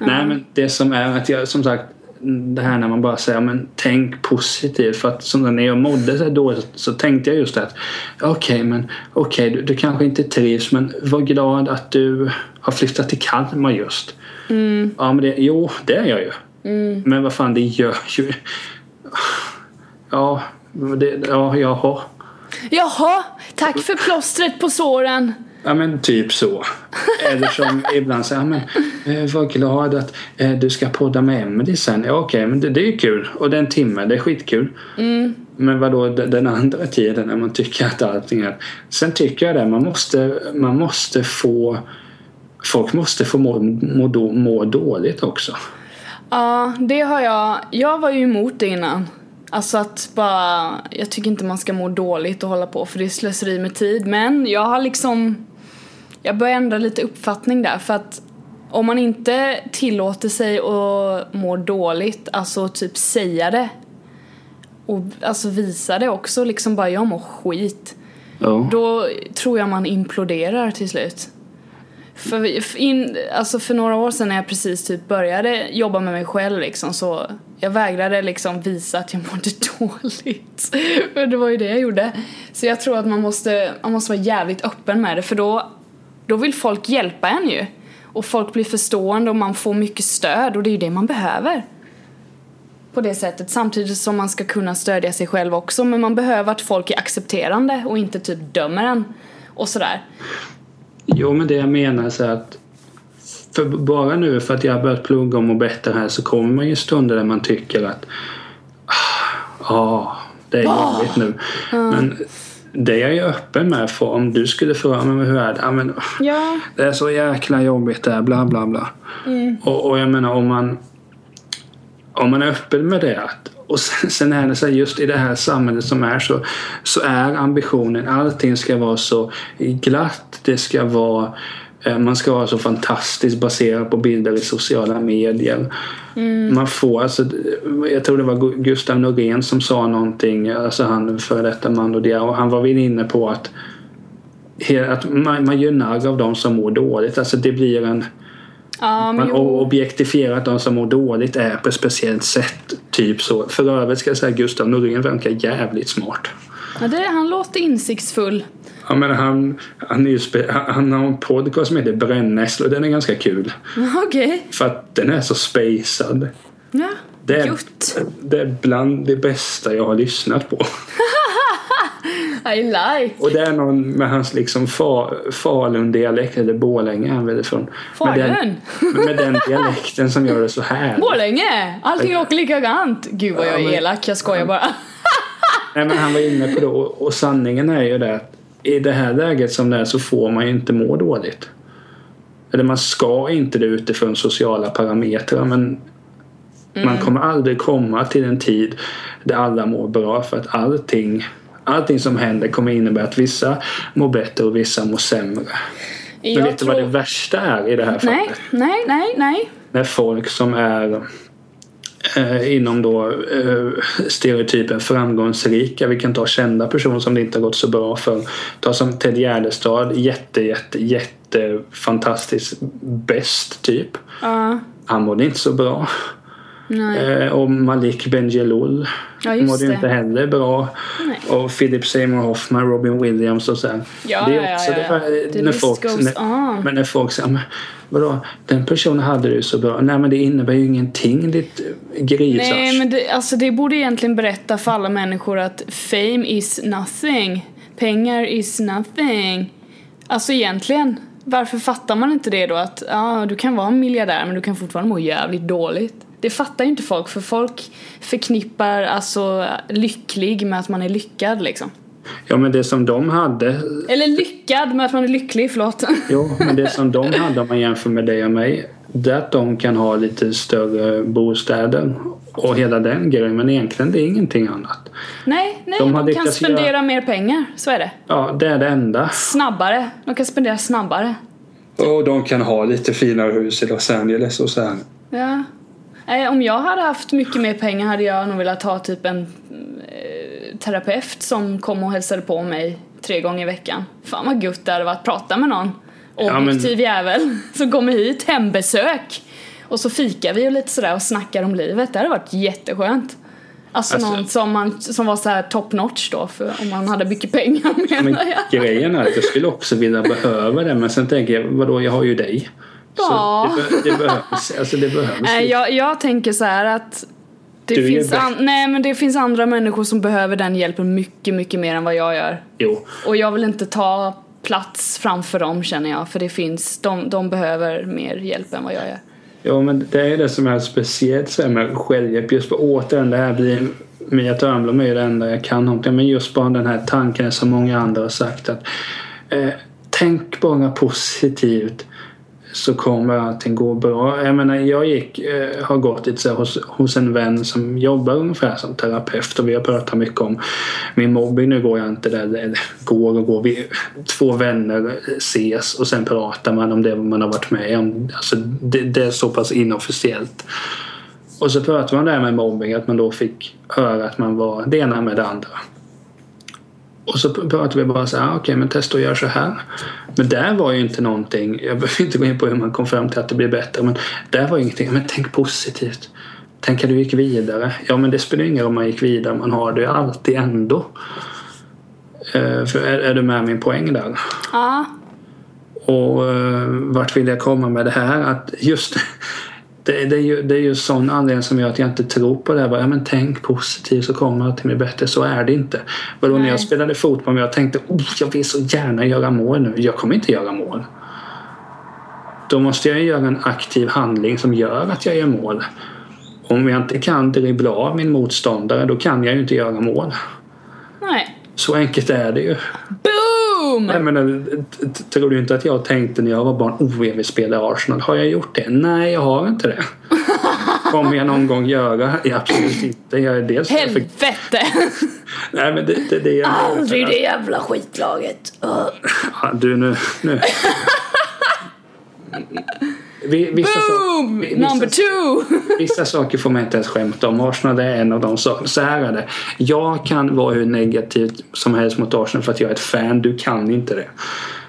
Nej men det som är att jag som sagt det här när man bara säger men tänk positivt för att som när jag mådde så dåligt så tänkte jag just att okej men okej du, du kanske inte trivs men var glad att du har flyttat till Kalmar just. Ja men det, jo det är jag ju. Men vad fan det gör ju Ja, det, ja, jaha. Jaha, tack för plåstret på såren. Ja men typ så. Eller som ibland säger men eh, var glad att eh, du ska podda med Emelie sen. Ja okej men det, det är kul. Och det är en timme, det är skitkul. Men vadå den, den andra tiden när man tycker att allting är... Sen tycker jag det, man måste, man måste få... Folk måste få må, må, må dåligt också. Ja, det har jag. Jag var ju emot det innan. Alltså att bara, jag tycker inte man ska må dåligt och hålla på för det är slöseri med tid. Men jag har liksom, jag börjar ändra lite uppfattning där för att om man inte tillåter sig att må dåligt, alltså typ säga det och alltså visa det också, liksom bara jag mår skit. Ja. Då tror jag man imploderar till slut. För, för in, alltså för några år sedan när jag precis typ började jobba med mig själv liksom så jag vägrade liksom visa att jag mådde dåligt. Det var ju det jag gjorde. Så jag tror att man måste, man måste vara jävligt öppen med det för då, då vill folk hjälpa en ju. Och folk blir förstående och man får mycket stöd och det är ju det man behöver. På det sättet samtidigt som man ska kunna stödja sig själv också men man behöver att folk är accepterande och inte typ dömer en och sådär. Jo, men det jag menar är så att för bara nu för att jag har börjat plugga om och bättre här så kommer man ju stunder där man tycker att ah, ah det är jobbigt nu. Men det är jag ju öppen med för om du skulle fråga mig hur är det? Men, Ja. det är så jäkla jobbigt där, bla bla bla. Och, och jag menar om man om man är öppen med det och sen, sen är det så här, just i det här samhället som är så så är ambitionen allting ska vara så glatt det ska vara man ska vara så fantastiskt baserat på bilder i sociala medier. Man får alltså, jag tror det var Gu- Gustav Norén som sa någonting, alltså han före detta man och det, och han var väl inne på att att man, man gör narr av de som mår dåligt. Alltså det blir en men man jo. objektifierar att de som mår dåligt är på ett speciellt sätt. Typ så. För övrigt ska jag säga att Gustav Norén verkar jävligt smart. Ja, det, han låter insiktsfull. Ja, men han, han, är spe, han, har en podcast som heter Brännässlor och den är ganska kul. Okej. För att den är så spacad. Ja. Det är, det är bland det bästa jag har lyssnat på. I like. Och det är någon med hans liksom fa, Falun-dialekt, eller Borlänge är han väl ifrån. Med den, Falun? med den dialekten som gör det så här. Borlänge! Allting låter likadant. Gud vad jag Ja, är men- elak, jag skojar bara. Nej men han var inne på det och, och sanningen är ju det att i det här läget som det är så får man ju inte må dåligt. eller man ska inte det utifrån sociala parametrar men man kommer aldrig komma till en tid där alla mår bra för att allting Allting som händer kommer innebära att vissa mår bättre och vissa mår sämre. Men Jag vet du vad tror- det värsta är i det här fallet? Nej, nej, nej, nej. när folk som är eh, inom då eh, stereotypen framgångsrika, vi kan ta kända personer som det inte har gått så bra för. Ta som Ted Gärdestad, jätte, jätte, jätte fantastiskt bäst typ. Ja, Han mådde inte så bra. Nej. Eh, och Malik Bendjelloul Ja, mådde det. inte heller bra. Nej. Och Philip Seymour Hoffman, Robin Williams och sen. Ja, det är också ja, det ja. här, The när folk, när. Men när folk säger, vadå, den personen hade det ju så bra. Nej men det innebär ju ingenting ditt grisars. Nej, men det, alltså det borde egentligen berätta för alla människor att fame is nothing. Pengar is nothing. Alltså egentligen, varför fattar man inte det då? Att ja, du kan vara en miljardär men du kan fortfarande må jävligt dåligt. Det fattar ju inte folk för folk förknippar alltså lycklig med att man är lyckad liksom. Ja men det som de hade, Eller lyckad med att man är lycklig, förlåt. jo men det som de hade om man jämför med dig och mig. Det är att de kan ha lite större bostäder och hela den grejen. Men egentligen det är ingenting annat. nej, nej, De de, kan spendera göra- mer pengar, så är det. Ja det är det enda. Snabbare, de kan spendera snabbare. Och de kan ha lite finare hus i Los Angeles och så här. Ja. Om jag hade haft mycket mer pengar hade jag nog velat ha typ en eh, terapeut som kom och hälsade på mig tre gånger i veckan. Fan vad gött det hade varit att prata med någon Ja, men- objektiv jävel som kommer hit, hembesök. Och så fikar vi och lite sådär och snackar om livet. Det hade varit jätteskönt. Alltså, Alltså- någon som, man, som var så här top notch då, för om man hade mycket pengar Men menar jag. grejen är att jag skulle också vilja behöva det men sen tänker jag vadå jag har ju dig. Ja. Så det, be- det behövs. Alltså det behövs. Jag, jag tänker så här att det Du finns, nej, men det finns andra människor som behöver den hjälpen mycket, mycket mer än vad jag gör. Jo. Och jag vill inte ta plats framför dem känner jag, för det finns, de, de behöver mer hjälp än vad jag gör. Ja men det är det som är speciellt med självhjälp. Just på återigen det här blir Mia Törnblom är ju det enda jag kan om. Men just bara den här tanken som många andra har sagt att eh, tänk bara positivt så kommer allting gå bra. Jag menar jag gick, eh, har gått lite så här hos, hos en vän som jobbar ungefär som terapeut och vi har pratat mycket om min mobbing. Nu går jag inte där, det går och går. Vi, två vänner ses och sen pratar man om det man har varit med om. Alltså det, det är så pass inofficiellt. Och så pratar man där med mobbing att man då fick höra att man var det ena med det andra. Och så pratade vi bara så här, "Ah, okej men testa att göra så här. Men där var ju inte någonting, jag behöver inte gå in på hur man kom fram till att det blir bättre, men där var ju ingenting, men tänk positivt. Tänk att du gick vidare. Ja men det spelar ingen roll om man gick vidare, man har det ju alltid ändå. Eh, för är, är du med min poäng där? Ja, Och uh, vart vill jag komma med det här? Att just det, det, är ju, det är ju sån anledning som gör att jag inte tror på det här. Bara, Ja, men tänk positivt så kommer allting bli bättre. Så är det inte. Vadå, när jag spelade fotboll och jag tänkte oh, jag vill så gärna göra mål nu. Jag kommer inte göra mål. Då måste jag göra en aktiv handling som gör att jag gör mål. Om jag inte kan dribbla av min motståndare då kan jag ju inte göra mål. nej. Så enkelt är det ju. Boom! Jag menar, t- tror du inte att jag tänkte när jag var barn, oh jag vill spela i Arsenal. Har jag gjort det? Nej, jag har inte det. Kommer jag någon gång göra? Ja, absolut inte. Jag är dels för... Helvete! Nej, men det, det, det är Aldrig det jävla skitlaget. Ugh. Ja, du nu, nu. Vi- Vissa, Boom! saker, vissa, Number two! vissa saker får man inte ens skämta om. Arsenal är en av de sakerna. Så här är det. Jag kan vara hur negativ som helst mot Arsenal för att jag är ett fan. Du kan inte det.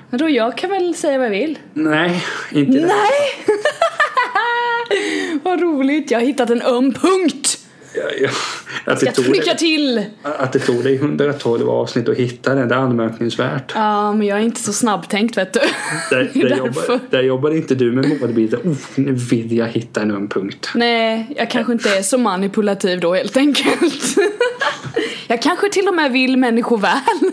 Vadå, jag kan väl säga vad jag vill? Nej, inte det. Nej! vad roligt, jag har hittat en öm punkt! Att, det tog dig, till! att det tog dig 112 avsnitt att hitta den, det är anmärkningsvärt. Ja, men jag är inte så snabbtänkt vet du. Där, där, jobbar, där jobbar inte du med målbilder. Oh, nu vill jag hitta en öm punkt. Nej, jag kanske inte är så manipulativ då helt enkelt. jag kanske till och med vill människor väl.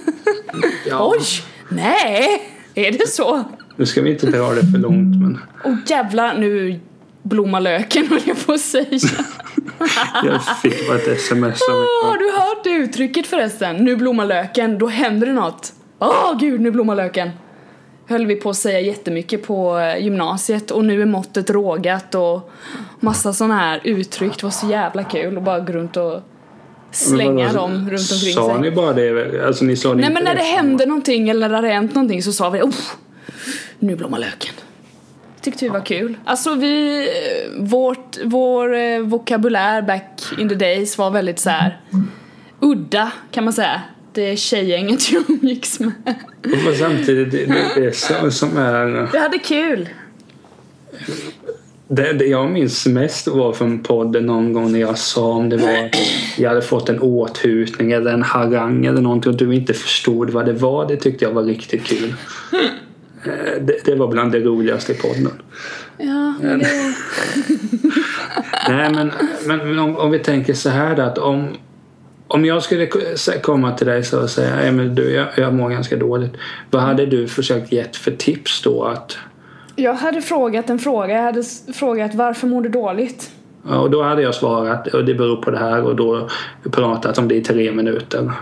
Ja, Oj! Nej! Är det så? Nu ska vi inte dra det för långt men Åh jävlar, nu blommar löken höll jag på att säga. jag fick bara ett sms av Åh, har du hört det uttrycket förresten? Nu blommar löken, då händer det något. Åh gud, nu blommar löken. höll vi på att säga jättemycket på eh, gymnasiet och nu är måttet rågat och massa sådana här uttryck. Det var så jävla kul att bara gå runt och slänga vadå, dem runt omkring Sa sig. ni bara det? Alltså ni sa det Nej men när det liksom? hände någonting eller när det hänt någonting så sa vi oh, nu blommar löken. Tyckte vi var kul. Alltså vi, vårt, vår eh, vokabulär back in the days var väldigt så här udda kan man säga. Det tjejgänget jag umgicks med. Och fast samtidigt, det, det, det är så, som är... Vi hade kul. Det, det jag minns mest var från podden någon gång när jag sa om det var jag hade fått en åthutning eller en harang eller någonting och du inte förstod vad det var. Det tyckte jag var riktigt kul. Eh, Det, det var bland det roligaste i podden. Ja, men. Nej men, men, om, om vi tänker så här då, att om, om jag skulle komma till dig så och säga "Nej, men du, jag, jag mår ganska dåligt. Vad hade du försökt gett för tips då? Att, Jag hade frågat en fråga. Jag hade frågat varför mår du dåligt? ja, och då hade jag svarat och det beror på det här och då pratat om det i tre minuter.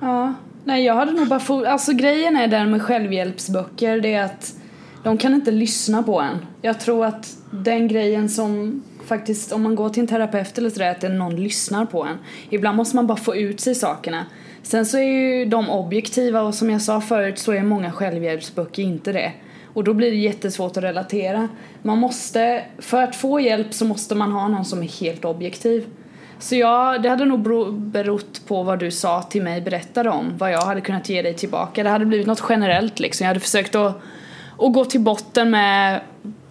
Ja, nej jag hade nog bara for... Alltså grejen är där med självhjälpsböcker det är att de kan inte lyssna på en. Jag tror att den grejen som faktiskt om man går till en terapeut eller sådär att det är någon lyssnar på en. Ibland måste man bara få ut sig sakerna. Sen så är ju de objektiva och som jag sa förut så är många självhjälpsböcker inte det. Och då blir det jättesvårt att relatera. Man måste, för att få hjälp så måste man ha någon som är helt objektiv. Så ja, det hade nog bero- berott på vad du sa till mig, berättade om, vad jag hade kunnat ge dig tillbaka. Det hade blivit något generellt liksom. Jag hade försökt att, att gå till botten med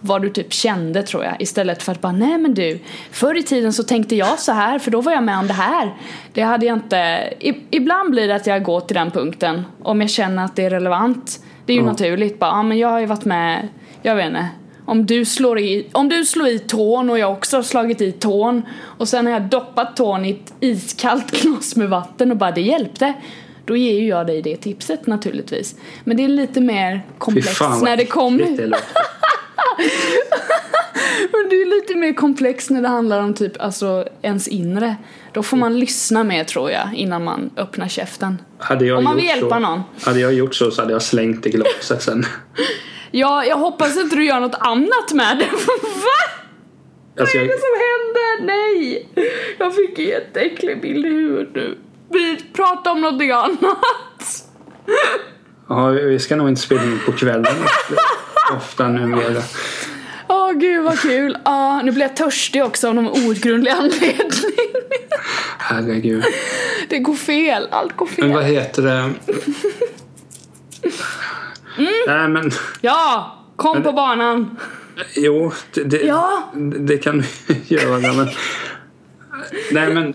vad du typ kände tror jag. Istället för att bara, nej men du, förr i tiden så tänkte jag så här för då var jag med om det här. Det hade jag inte, ibland blir det att jag går till den punkten om jag känner att det är relevant. Det är ju Ja. naturligt bara, ja men jag har ju varit med, jag vet inte. Om du, slår i, om du slår i tån och jag också har slagit i tån och sen har jag doppat tån i ett iskallt glas med vatten och bara det hjälpte. Då ger ju jag dig det tipset naturligtvis. Men det är lite mer komplext fan när det kommer. Men det är lite mer komplext när det handlar om typ alltså ens inre. Då får man lyssna mer tror jag innan man öppnar käften. Hade jag Om man vill hjälpa så, någon. Hade jag gjort så så hade jag slängt i glaset sen. Ja, jag hoppas inte du gör något annat med det. Va? Alltså Vad är det som händer? Nej! Jag fick en jätteäcklig bild i huvudet nu. Vi pratar om någonting annat. ja, vi ska nog inte spela in på kvällen ofta numera. Åh gud vad kul. Ja, nu blir jag törstig också av någon outgrundlig anledning. Herregud. Det går fel, allt går Men vad fel. heter det? Nej men Ja, kom Men- på banan. jo, det, det, Ja. det kan du göra. Men, nej men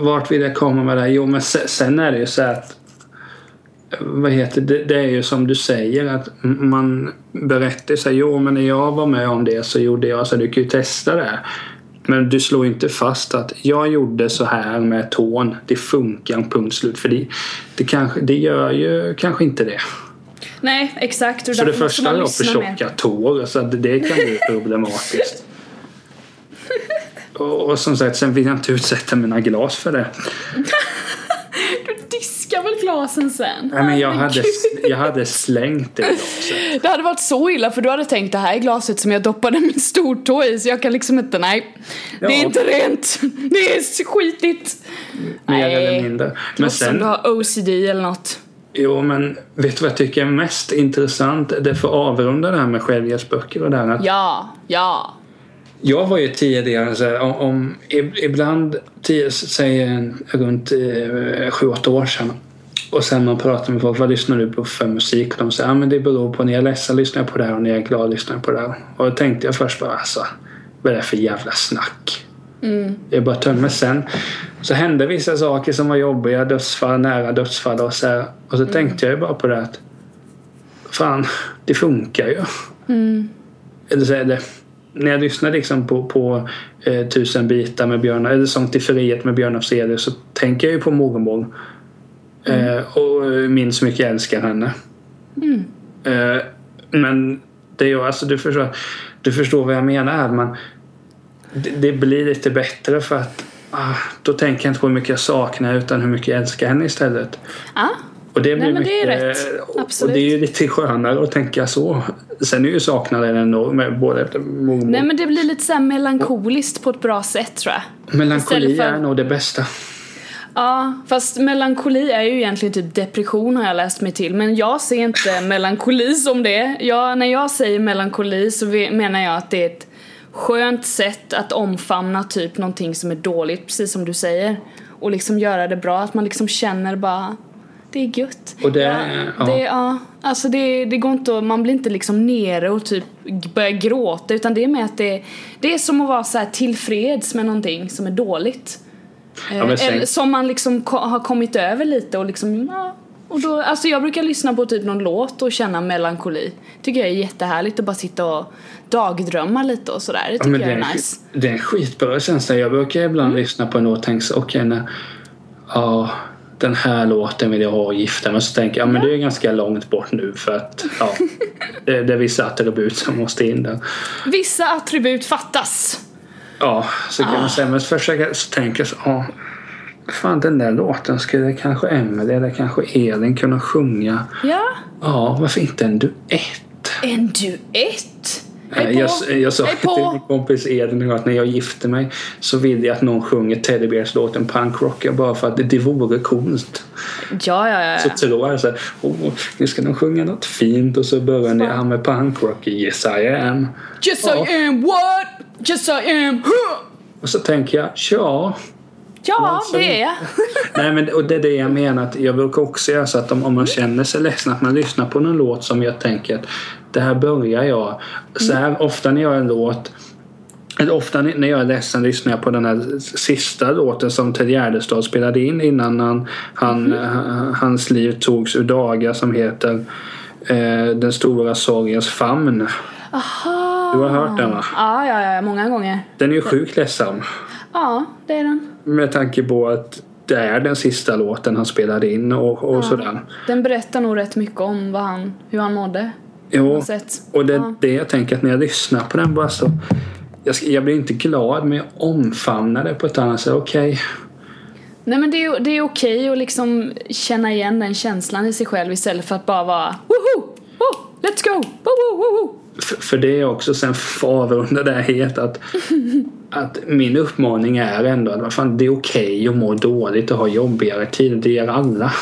vart vill jag komma med det här? Jo men se- sen är det ju så att vad heter det? Det är ju som du säger att man berättar så här, jo men när jag var med om det så gjorde jag så du kan ju testa det. Men du slår inte fast att jag gjorde så här med tån. Det funkar, punkt slut. För det, det, kanske, det gör ju kanske inte det. Nej, exakt. Och För det första jag för tjocka tår så att det kan bli problematiskt. Och, och som sagt, sen vill jag inte utsätta mina glas för det. Du diskar väl glasen sen? Nej, men jag, hade, jag hade slängt det glaset. Det hade varit så illa för du hade tänkt det här är glaset som jag doppade min stortå i så jag kan liksom inte, nej. Det är Ja. inte rent. Det är skitigt. Mer Nej. eller mindre. Det Men som sen, du har OCD eller något. Jo men vet du vad jag tycker är mest intressant? Det får avrunda det här med självhjälpsböcker och det här. Att Ja, ja. Jag var ju tidigare så här, om, om ib- ibland, tio, säg runt eh, sju, åtta år sedan. Och sen man pratar med folk, vad lyssnar du på för musik? Och de säger, ja men det beror på, när jag är ledsen lyssnar jag på det här och när jag är glad lyssnar jag på det här. Och då tänkte jag först bara, alltså, vad är det för jävla snack? Mm. Är bara tönt. Men sen så hände vissa saker som var jobbiga, dödsfall, nära dödsfall och så här. Och så tänkte jag ju bara på det att, fan, det funkar ju. Eller så är det, när jag lyssnar liksom på, på eh, Tusen bitar med Björn, eller Sång till frihet med Björn Afzelius så tänker jag ju på mormor. Eh, och minns hur mycket jag älskar henne. Eh, men det är ju, alltså du förstår, du förstår vad jag menar. Man, det, det blir lite bättre för att ah, då tänker jag inte på hur mycket jag saknar utan hur mycket jag älskar henne istället. Ah, Och det, blir Nej, men det är mycket- rätt. och- Och Absolut. det är ju lite skönare att tänka så. Sen är ju saknaden enorm med både mormor. Nej men det blir lite så här melankoliskt på ett bra sätt tror jag. Melankoli för- är nog det bästa. Ja, fast melankoli är ju egentligen typ depression har jag läst mig till. Men jag ser inte melankoli som det. Jag, när jag säger melankoli så menar jag att det är ett skönt sätt att omfamna typ någonting som är dåligt, precis som du säger. Och liksom göra det bra, att man liksom känner bara det är gött. Och det- ja, ja. det, ja, alltså det, det går inte att, man blir inte liksom nere och typ börjar gråta utan det är med att det, det är som att vara så här tillfreds med någonting som är dåligt. Ja, men sen- Eller som man liksom har kommit över lite och liksom, ja. Och då, alltså jag brukar lyssna på typ någon låt och känna melankoli. Tycker jag är jättehärligt att bara sitta och dagdrömma lite och sådär. Det Ja, tycker men jag är är, nice. det är en skitbra känsla. Jag brukar ibland Mm. lyssna på en låt och tänka så, okej, när, ja, den här låten vill jag ha och gifta mig. Så tänker jag, ja men det är ganska långt bort nu för att ja, det, det är vissa attribut som måste in där. Vissa attribut fattas. Ja, så kan Ah. man säga. Men försöka så tänker jag så, ja, fan den där låten skulle kanske Emelie eller kanske Elin kunna sjunga. Ja, Ja, varför inte en duett? en duett. Hej Jag, jag sa till min kompis igår att när jag gifter mig så vill jag att någon sjunger Teddy Bears låten Punk Rocker bara för att det, det vore coolt. Ja, ja, ja. Så tror jag så här, oh, nu ska de sjunga något fint och så börjar ni här med Punk Rocker, Yes I am. Just Ja. I am what? Just I am huh. Och så tänker jag, ja. Ja, Alltså, det är jag. Nej men och det är det jag menar att jag brukar också göra så att om, om man känner sig ledsen att man lyssnar på någon låt som jag tänker att det här börjar jag. Så här ofta när jag gör en låt eller ofta när jag är ledsen lyssnar jag på den här sista låten som Ted Gärdestad spelade in innan han, han, eh, hans liv togs ur dagar som heter eh, Den stora sorgens famn. Aha. Du har hört den va? Ja, ja, ja, många gånger. Den är ju sjukt ledsam. Ja, det är den. Med tanke på att det är den sista låten han spelade in och, och sådär. Den berättar nog rätt mycket om vad han, hur han mådde. Jo, och det är Ja. det jag tänker att när jag lyssnar på den bara så jag, jag blir inte glad men jag omfamnar det på ett annat sätt. Okej, Nej men det är, det är okej att liksom känna igen den känslan i sig själv istället för att bara vara woho! Oh, let's go! Woo, woo. För, för det är också sen avrunda det här helt att, att min uppmaning är ändå att fan, det är okej att må dåligt och ha jobbigare tider. Det gör alla.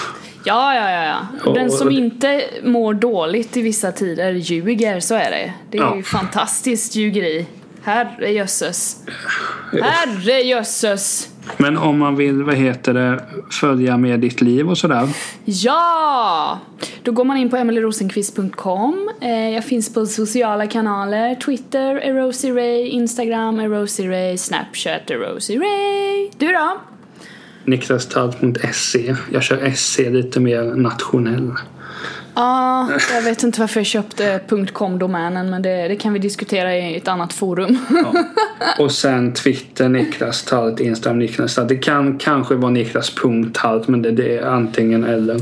Ja, ja, ja, Den som inte mår dåligt i vissa tider ljuger, så är det. Det är Ja. ju fantastiskt ljugeri. Herrejösses. Herrejösses. Men om man vill, vad heter det, följa med ditt liv och sådär. Ja! Då går man in på emelierosenqvist.com. Eh, Jag finns på sociala kanaler. Twitter, Erosi Ray, Instagram, Erosi Ray, Snapchat, Erosi Ray. Du då? Niklastalt.se. Jag kör SC lite mer nationell. Ja, jag vet inte varför jag köpte .com-domänen men det, det kan vi diskutera i ett annat forum. Ja. Och sen Twitter Niklas Talt, Instagram Niklas Talt. Det kan kanske vara Niklas.talt men det, det är antingen eller.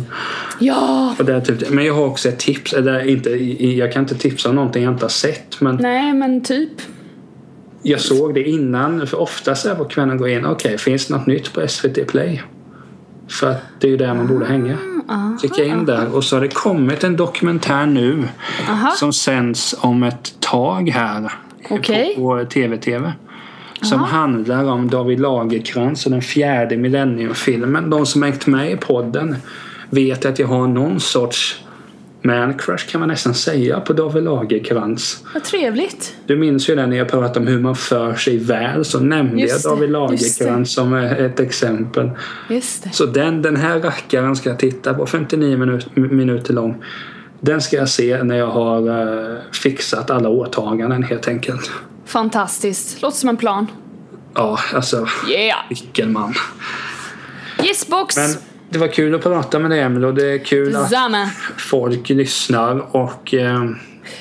ja! Och det är typ, men jag har också ett tips. Eller inte, jag kan inte tipsa om någonting jag inte har sett men Nej men typ. jag såg det innan. För ofta så här på kvällen går in. Okej, finns det något nytt på SVT Play? För att det är ju där man borde hänga. Så gick jag in där och så har det kommit en dokumentär nu Aha. som sänds om ett tag här Okej. på, på TV-TV. Som handlar om David Lagercrantz och den fjärde millenniumfilmen. De som hängt med i podden vet att jag har någon sorts man crush kan man nästan säga på David Lagercrantz. Vad trevligt. Du minns ju det när jag pratade om hur man för sig väl så nämnde Just jag David. Lagercrantz som ett exempel. Just det. Så den, den här rackaren ska jag titta på, 59 minut, minuter lång. Den ska jag se när jag har eh, fixat alla åtaganden helt enkelt. Fantastiskt. Låter som en plan. Ja, alltså Yeah! vilken man. Yes box! Men det var kul att prata med dig Emelie och det är kul att Detsamma. folk lyssnar och eh,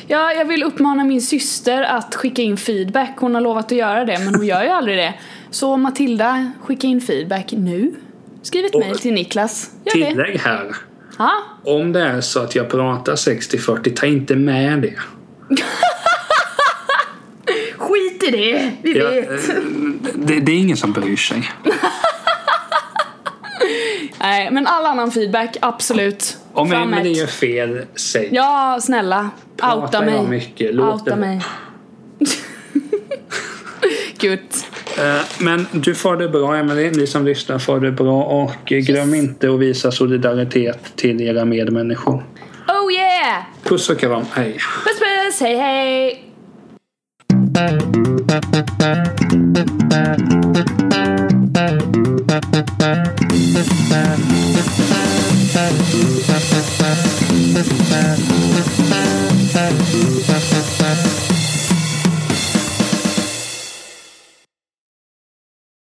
Ja, jag vill uppmana min syster att skicka in feedback. Hon har lovat att göra det, men hon gör ju aldrig det. Så Matilda, skicka in feedback nu. Skriv ett mejl till Niklas. Gör det. tillägg här. Ja, Om det är så att jag pratar 60-40, ta inte med det. skit i det. Vi Jag, vet. eh, det. Det är ingen som bryr sig. Nej, men all annan feedback, absolut. Om ett. gör fel, säg. Ja, snälla. Pratar Outa mig. mycket? Låt Outa det mig. Gud. Eh, Men du får det bra Emelie, ni som lyssnar får det bra och eh, glöm inte att visa solidaritet till era medmänniskor. Oh yeah! Puss och kram, hej. Puss puss, hej hej! Thank you.